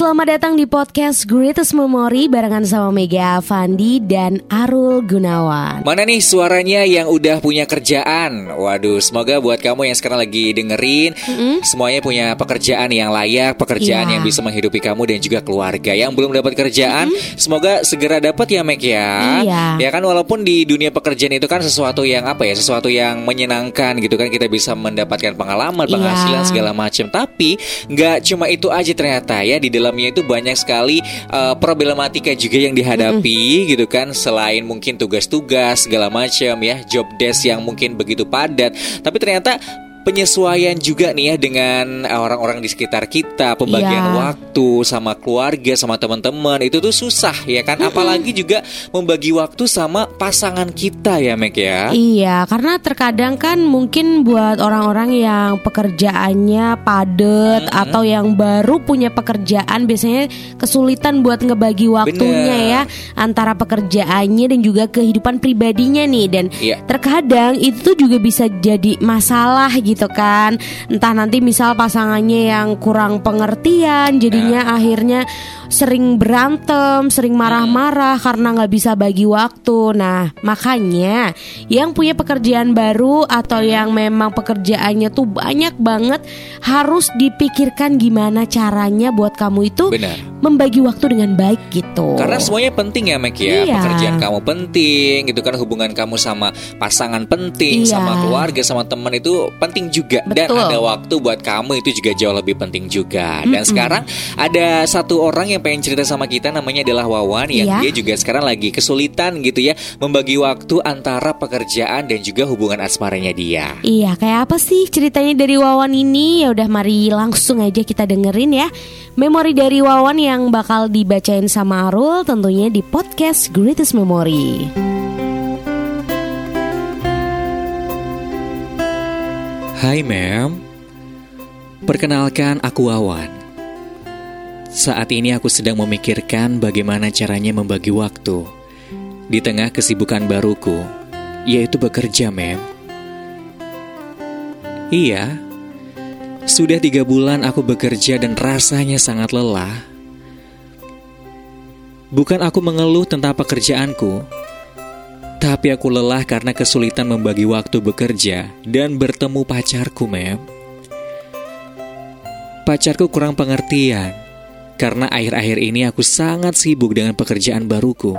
Selamat datang di podcast Greatest Memory barengan sama Mega Fandi dan Arul Gunawan. Mana nih suaranya yang udah punya kerjaan? Waduh, semoga buat kamu yang sekarang lagi dengerin, semuanya punya pekerjaan yang layak, pekerjaan Iya. yang bisa menghidupi kamu dan juga keluarga. Yang belum dapat kerjaan, semoga segera dapat ya, Mek ya. Iya. Ya kan walaupun di dunia pekerjaan itu kan sesuatu yang apa ya, sesuatu yang menyenangkan gitu kan kita bisa mendapatkan pengalaman, Iya. penghasilan segala macam. Tapi nggak cuma itu aja ternyata ya di dalamnya itu banyak sekali eh, problematika juga yang dihadapi gitu kan. Selain mungkin tugas-tugas segala macam ya job desk yang mungkin begitu padat tapi ternyata penyesuaian juga nih ya dengan orang-orang di sekitar kita pembagian Iya. waktu sama keluarga sama teman-teman itu tuh susah ya kan apalagi juga membagi waktu sama pasangan kita ya Mek ya Iya, karena terkadang kan mungkin buat orang-orang yang pekerjaannya padat atau yang baru punya pekerjaan biasanya kesulitan buat ngebagi waktunya Bener. ya antara pekerjaannya dan juga kehidupan pribadinya nih dan Iya. terkadang itu juga bisa jadi masalah gitu kan. Entah nanti misal pasangannya yang kurang pengertian jadinya akhirnya sering berantem, sering marah-marah karena nggak bisa bagi waktu. Nah, makanya yang punya pekerjaan baru atau yang memang pekerjaannya tuh banyak banget harus dipikirkan gimana caranya buat kamu itu benar membagi waktu dengan baik gitu. Karena semuanya penting ya Mek ya Iya. Pekerjaan kamu penting gitu kan Hubungan kamu sama pasangan penting Iya. Sama keluarga, sama teman itu penting juga Dan Betul. ada waktu buat kamu itu juga jauh lebih penting juga Dan sekarang ada satu orang yang pengen cerita sama kita Namanya adalah Wawan Yang Iya. dia juga sekarang lagi kesulitan gitu ya Membagi waktu antara pekerjaan dan juga hubungan asmaranya dia Iya, kayak apa sih ceritanya dari Wawan ini? Ya udah mari langsung aja kita dengerin ya. Memori dari Wawan yang bakal dibacain sama Arul tentunya di podcast Greatest Memory. Hai Mem Perkenalkan aku Wawan. Saat ini aku sedang memikirkan bagaimana caranya membagi waktu Di tengah kesibukan baruku Yaitu bekerja Mem Iya Sudah tiga bulan aku bekerja dan rasanya sangat lelah. Bukan aku mengeluh tentang pekerjaanku tapi aku lelah karena kesulitan membagi waktu bekerja dan bertemu pacarku, Mem. Pacarku kurang pengertian karena akhir-akhir ini aku sangat sibuk dengan pekerjaan baruku.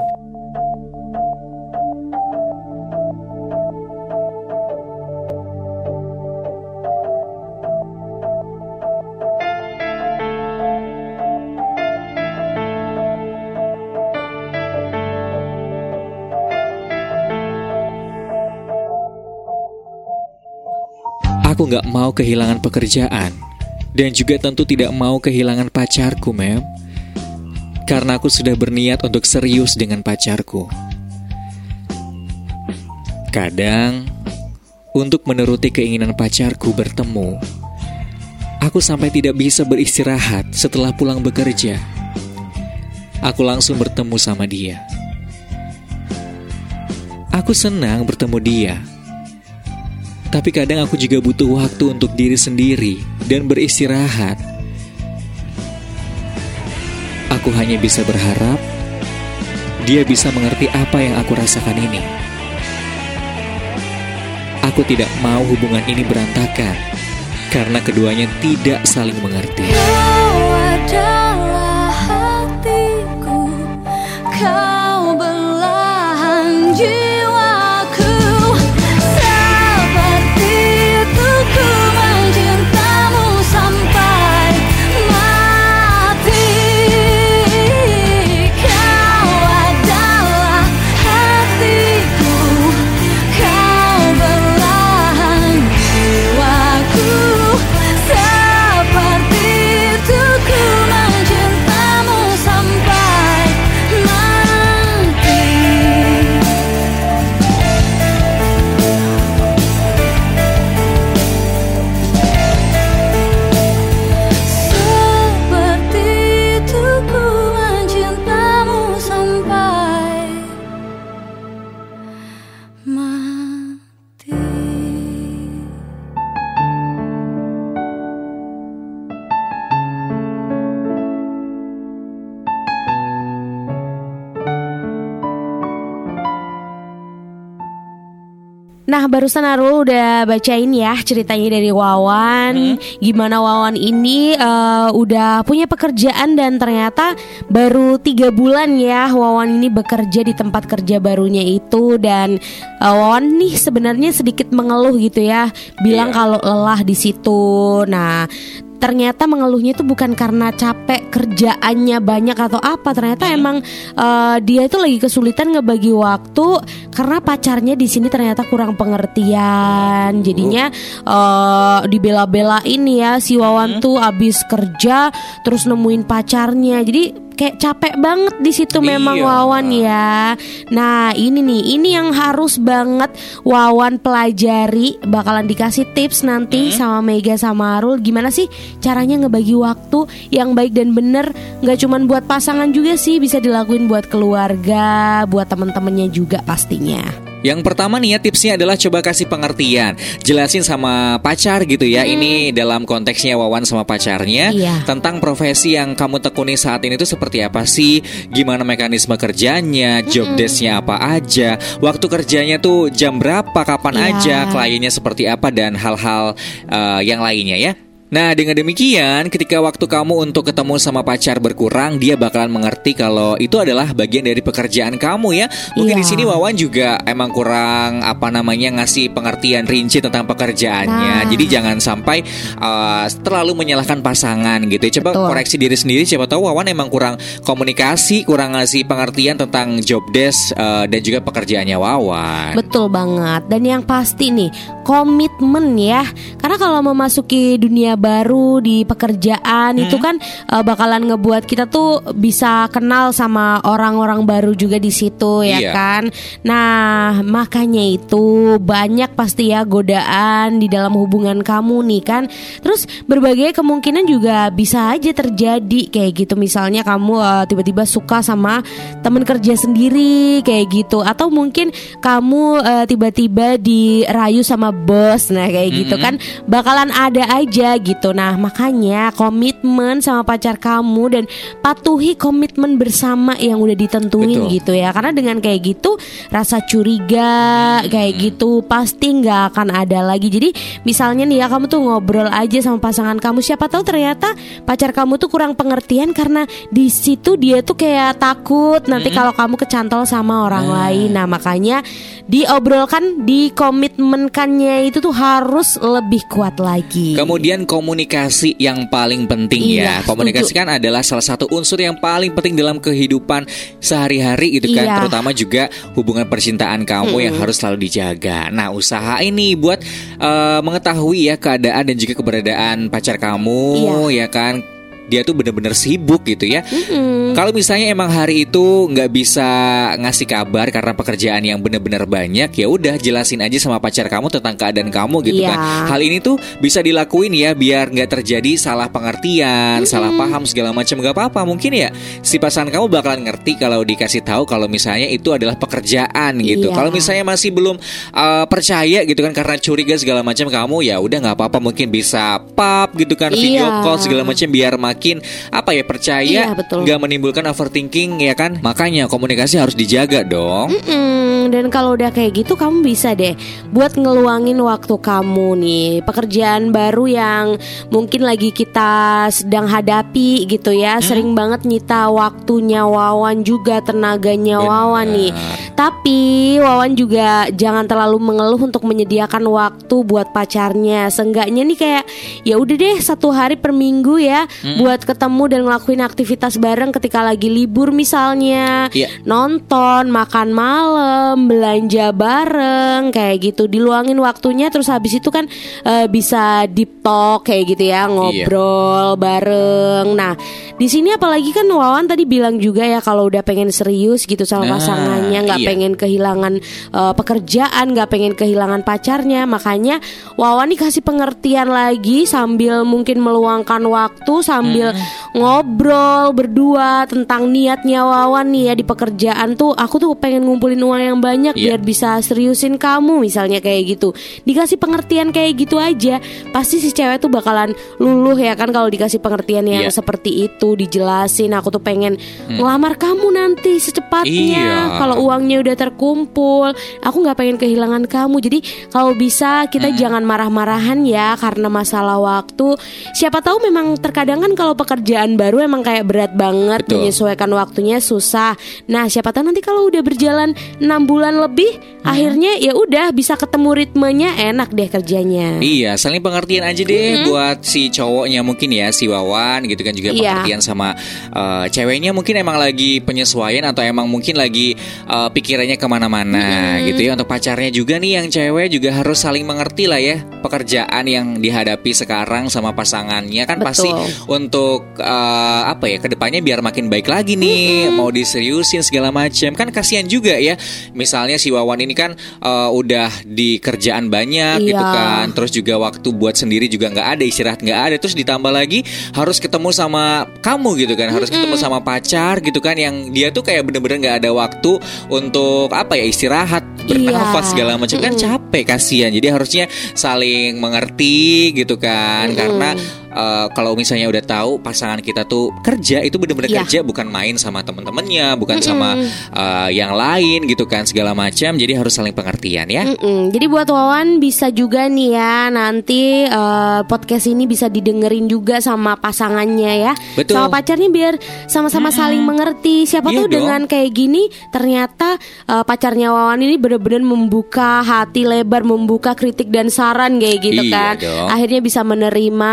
Aku gak mau kehilangan pekerjaan dan juga tentu tidak mau kehilangan pacarku, Mem. Karena aku sudah berniat untuk serius dengan pacarku. Kadang, untuk menuruti keinginan pacarku bertemu, aku sampai tidak bisa beristirahat setelah pulang bekerja. Aku langsung bertemu sama dia. Aku senang bertemu dia. Tapi kadang aku juga butuh waktu untuk diri sendiri dan beristirahat. Aku hanya bisa berharap dia bisa mengerti apa yang aku rasakan ini. Aku tidak mau hubungan ini berantakan karena keduanya tidak saling mengerti. Kau Nah, barusan Arul udah bacain ya ceritanya dari Wawan. Gimana Wawan ini eh, udah punya pekerjaan dan ternyata baru tiga bulan ya Wawan ini bekerja di tempat kerja barunya itu dan eh, Wawan nih sebenarnya sedikit mengeluh gitu ya, bilang Iya. kalau lelah di situ. Nah. Ternyata mengeluhnya itu bukan karena capek kerjaannya banyak atau apa. Ternyata emang eh, dia itu lagi kesulitan ngebagi waktu karena pacarnya di sini ternyata kurang pengertian. Jadinya eh dibela-belain ya si Wawan tuh abis kerja terus nemuin pacarnya. Jadi kayak capek banget di situ memang Iya. Wawan ya. Nah, ini nih, ini yang harus banget Wawan pelajari. Bakalan dikasih tips nanti sama Mega sama Arul gimana sih caranya ngebagi waktu yang baik dan bener nggak cuman buat pasangan juga sih, bisa dilakuin buat keluarga, buat temen-temennya juga pastinya. Yang pertama nih ya tipsnya adalah coba kasih pengertian. Jelasin sama pacar gitu ya. Ini dalam konteksnya Wawan sama pacarnya. Iya. Tentang profesi yang kamu tekuni saat ini tuh seperti apa sih? Gimana mekanisme kerjanya? Job desknya apa aja? Waktu kerjanya tuh jam berapa? Kapan Iya. aja? Kliennya seperti apa? Dan hal-hal eh, yang lainnya ya Nah dengan demikian ketika waktu kamu untuk ketemu sama pacar berkurang Dia bakalan mengerti kalau itu adalah bagian dari pekerjaan kamu ya Mungkin di Iya. sini Wawan juga emang kurang apa namanya ngasih pengertian rinci tentang pekerjaannya. Nah. Jadi jangan sampai uh, terlalu menyalahkan pasangan gitu. ya. Coba Betul. koreksi diri sendiri. Siapa tahu Wawan emang kurang komunikasi, kurang ngasih pengertian tentang job desk uh, dan juga pekerjaannya Wawan. Betul banget. Dan yang pasti nih, komitmen ya. Karena kalau memasuki dunia baru di pekerjaan itu Hmm. kan eh, bakalan ngebuat kita tuh bisa kenal sama orang-orang baru juga di situ ya Iya. kan. Nah, makanya itu banyak pasti ya godaan di dalam hubungan kamu nih kan. Terus berbagai kemungkinan juga bisa aja terjadi kayak gitu. Misalnya kamu eh, tiba-tiba suka sama temen kerja sendiri kayak gitu atau mungkin kamu eh, tiba-tiba dirayu sama bos. Nah, kayak gitu kan bakalan ada aja gitu. Nah, makanya komitmen sama pacar kamu dan patuhi komitmen bersama yang udah ditentuin Betul. gitu ya. Karena dengan kayak gitu rasa curiga kayak gitu pasti nggak akan ada lagi. Jadi misalnya nih ya kamu tuh ngobrol aja sama pasangan kamu siapa tahu ternyata pacar kamu tuh kurang pengertian karena di situ dia tuh kayak takut nanti kalau kamu kecantol sama orang lain. Nah, makanya diobrolkan, dikomitmenkannya itu tuh harus lebih kuat lagi. Kemudian komunikasi yang paling penting Iya, ya. Komunikasi kan adalah salah satu unsur yang paling penting dalam kehidupan sehari-hari gitu kan, Iya. terutama juga hubungan percintaan kamu yang harus selalu dijaga. Nah, usaha ini buat eh, mengetahui ya keadaan dan juga keberadaan pacar kamu ya kan. Dia tuh bener-bener sibuk gitu ya. Mm-mm. Kalau misalnya emang hari itu nggak bisa ngasih kabar karena pekerjaan yang benar-benar banyak, ya udah jelasin aja sama pacar kamu tentang keadaan kamu gitu Iya. kan. Hal ini tuh bisa dilakuin ya biar nggak terjadi salah pengertian, salah paham segala macam nggak apa-apa. Mungkin ya si pasangan kamu bakalan ngerti kalau dikasih tahu kalau misalnya itu adalah pekerjaan gitu. Iya. Kalau misalnya masih belum uh, percaya gitu kan karena curiga segala macam kamu ya udah nggak apa-apa mungkin bisa pap gitu kan video Iya. call segala macam biar makin apa ya percaya Iya, betul. nggak menimbulkan overthinking ya kan? Makanya komunikasi harus dijaga dong. Mm-mm, dan kalau udah kayak gitu kamu bisa deh buat ngeluangin waktu kamu nih. Pekerjaan baru yang mungkin lagi kita sedang hadapi gitu ya. Sering banget nyita waktunya Wawan juga tenaganya Wawan nih. Tapi Wawan juga jangan terlalu mengeluh untuk menyediakan waktu buat pacarnya. Seenggaknya nih kayak ya udah deh satu hari per minggu ya buat ketemu dan ngelakuin aktivitas bareng ketika lagi libur misalnya Iya. nonton, makan malam, belanja bareng kayak gitu. Diluangin waktunya terus habis itu kan eh, bisa deep talk kayak gitu ya, ngobrol bareng. Nah, di sini apalagi kan Wawan tadi bilang juga ya kalau udah pengen serius gitu sama Nah, pasangannya, nggak iya. pengen kehilangan eh, pekerjaan, nggak pengen kehilangan pacarnya. Makanya Wawan nih kasih pengertian lagi sambil mungkin meluangkan waktu sambil sambil ngobrol berdua tentang niatnya Wawan nih ya di pekerjaan tuh aku tuh pengen ngumpulin uang yang banyak Iya. biar bisa seriusin kamu misalnya kayak gitu. Dikasih pengertian kayak gitu aja pasti si cewek tuh bakalan luluh ya kan kalau dikasih pengertian yang Iya. seperti itu dijelasin aku tuh pengen ngelamar kamu nanti secepatnya Iya. kalau uangnya udah terkumpul. Aku nggak pengen kehilangan kamu. Jadi kalau bisa kita jangan marah-marahan ya karena masalah waktu. Siapa tahu memang terkadang kan kalau pekerjaan baru emang kayak berat banget Betul. menyesuaikan waktunya susah nah siapa tahu nanti kalau udah berjalan enam bulan lebih akhirnya ya udah bisa ketemu ritmenya enak deh kerjanya Iya, saling pengertian aja deh buat si cowoknya mungkin ya, si Wawan gitu kan juga Iya. pengertian sama eh, ceweknya mungkin emang lagi penyesuaian atau emang mungkin lagi eh, pikirannya ke mana-mana gitu ya. Untuk pacarnya juga nih yang cewek juga harus saling mengerti lah ya pekerjaan yang dihadapi sekarang sama pasangannya kan pasti Betul. Untuk eh, apa ya ke depannya biar makin baik lagi nih mau diseriusin segala macam kan kasihan juga ya misalnya si Wawan ini kan eh, udah di kerjaan banyak gitu Iya. kan terus juga waktu buat sendiri juga nggak ada istirahat nggak ada terus ditambah lagi harus ketemu sama kamu gitu kan harus ketemu sama pacar gitu kan yang dia tuh kayak bener-bener nggak ada waktu untuk apa ya istirahat bernafas Iya. segala macam kan capek kasihan. Jadi harusnya saling mengerti gitu kan karena eh, kalau misalnya udah tahu pasangan kita tuh kerja itu bener-bener Iya. kerja bukan main sama temen-temennya bukan sama eh, yang lain gitu kan segala macam jadi harus saling pengertian ya Mm-mm. Jadi buat Wawan bisa juga nih ya nanti eh, podcast ini bisa didengerin juga sama pasangannya ya, Betul. sama pacarnya biar sama-sama saling mengerti. Siapa Iya tuh dong. dengan kayak gini ternyata eh, pacarnya Wawan ini bener-bener membuka hati lebar, membuka kritik dan saran kayak gitu Iya kan. dong. Akhirnya bisa menerima,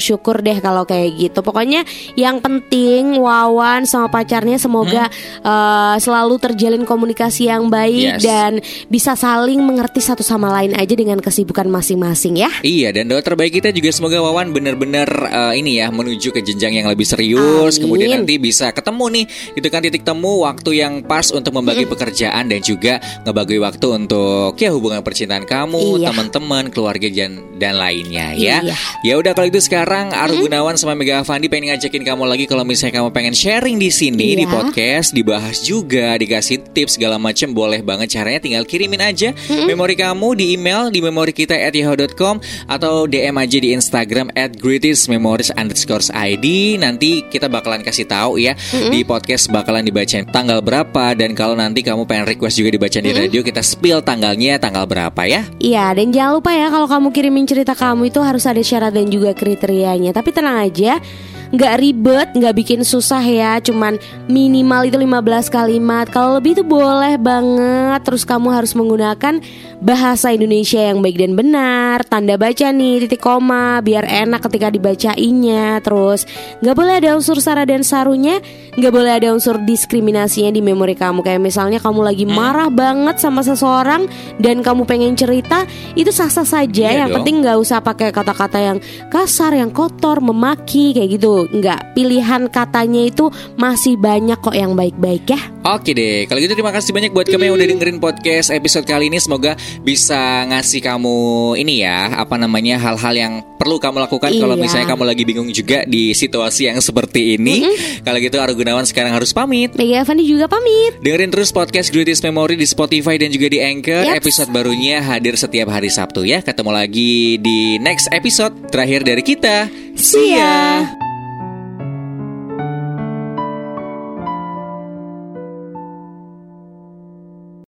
syukur-syukur deh kalau kayak gitu. Pokoknya yang penting Wawan sama pacarnya semoga eh, selalu terjalin komunikasi yang baik Yes. dan bisa saling mengerti satu sama lain aja dengan kesibukan masing-masing ya. Iya dan doa terbaik kita juga semoga Wawan benar-benar eh, ini ya menuju ke jenjang yang lebih serius Amin. kemudian nanti bisa ketemu nih itu kan titik temu waktu yang pas untuk membagi pekerjaan dan juga ngebagi waktu untuk ya hubungan percintaan kamu, Iya. teman-teman, keluarga dan dan lainnya ya. Iya. Ya udah kalau itu sekarang Aru Gunawan sama Mega Avandi pengen ngajakin kamu lagi kalau misalnya kamu pengen sharing di sini di Iya. podcast, dibahas juga, dikasih tips segala macam boleh banget caranya tinggal kirimin aja memori kamu di email di memori kita at yahoo.com atau DM aja di Instagram at greatestmemories underscore ID nanti kita bakalan kasih tahu ya di podcast bakalan dibacain tanggal berapa dan kalau nanti kamu pengen request juga dibacain di radio kita spill tanggalnya tanggal berapa ya. Iya, dan jangan lupa ya kalau kamu kirimin cerita kamu itu harus ada syarat dan juga kriterianya. Tapi tenang aja, nggak ribet, nggak bikin susah ya. Cuman minimal itu 15 kalimat. Kalau lebih itu boleh banget. Terus kamu harus menggunakan bahasa Indonesia yang baik dan benar. Tanda baca nih, titik koma, biar enak ketika dibacainnya. Terus nggak boleh ada unsur sara dan sarunya, nggak boleh ada unsur diskriminasinya di memori kamu. Kayak misalnya kamu lagi marah banget sama seseorang dan kamu pengen cerita, itu sah-sah saja. Iya yang dong. penting nggak usah pakai kata-kata yang kasar, yang kotor, memaki kayak gitu. Nggak. Pilihan katanya itu masih banyak kok yang baik-baik ya. Oke deh, kalau gitu terima kasih banyak buat kamu yang udah dengerin podcast episode kali ini. Semoga bisa ngasih kamu ini ya, apa namanya hal-hal yang perlu kamu lakukan kalau Iya. misalnya kamu lagi bingung juga di situasi yang seperti ini. Kalau gitu Aru Gunawan sekarang harus pamit. Mega Avandi juga pamit. Dengerin terus podcast Greatest Memory di Spotify dan juga di Anchor. Yaps. Episode barunya hadir setiap hari Sabtu ya. Ketemu lagi di next episode terakhir dari kita. See ya.